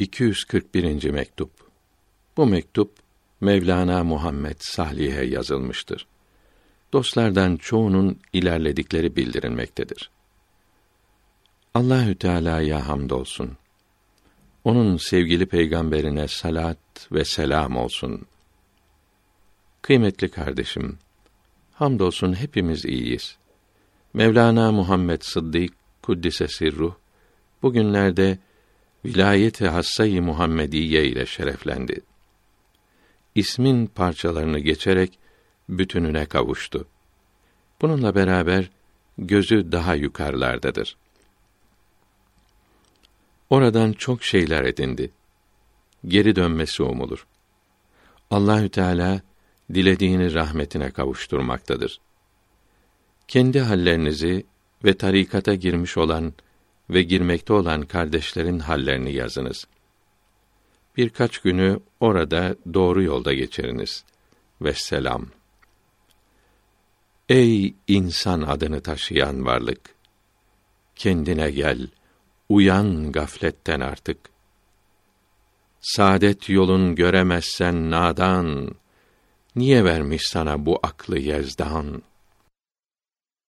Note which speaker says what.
Speaker 1: 241. mektup. Bu mektup Mevlana Muhammed Salih'e yazılmıştır. Dostlardan çoğunun ilerledikleri bildirilmektedir. Allahü Teala'ya hamdolsun. Onun sevgili peygamberine salat ve selam olsun. Kıymetli kardeşim, hamdolsun hepimiz iyiyiz. Mevlana Muhammed Sıddık kuddise sirruh bugünlerde vilayeti hassayı Muhammediye ile şereflendi. İsmin parçalarını geçerek bütününe kavuştu. Bununla beraber gözü daha yukarılardadır. Oradan çok şeyler edindi. Geri dönmesi umulur. Allahü Teala dilediğini rahmetine kavuşturmaktadır. Kendi hallerinizi ve tarikata girmiş olan ve girmekte olan kardeşlerin hallerini yazınız. Birkaç günü orada doğru yolda geçiriniz. Ve selam. Ey insan adını taşıyan varlık! Kendine gel, uyan gafletten artık. Saadet yolun göremezsen nadan, niye vermiş sana bu aklı yezdan?'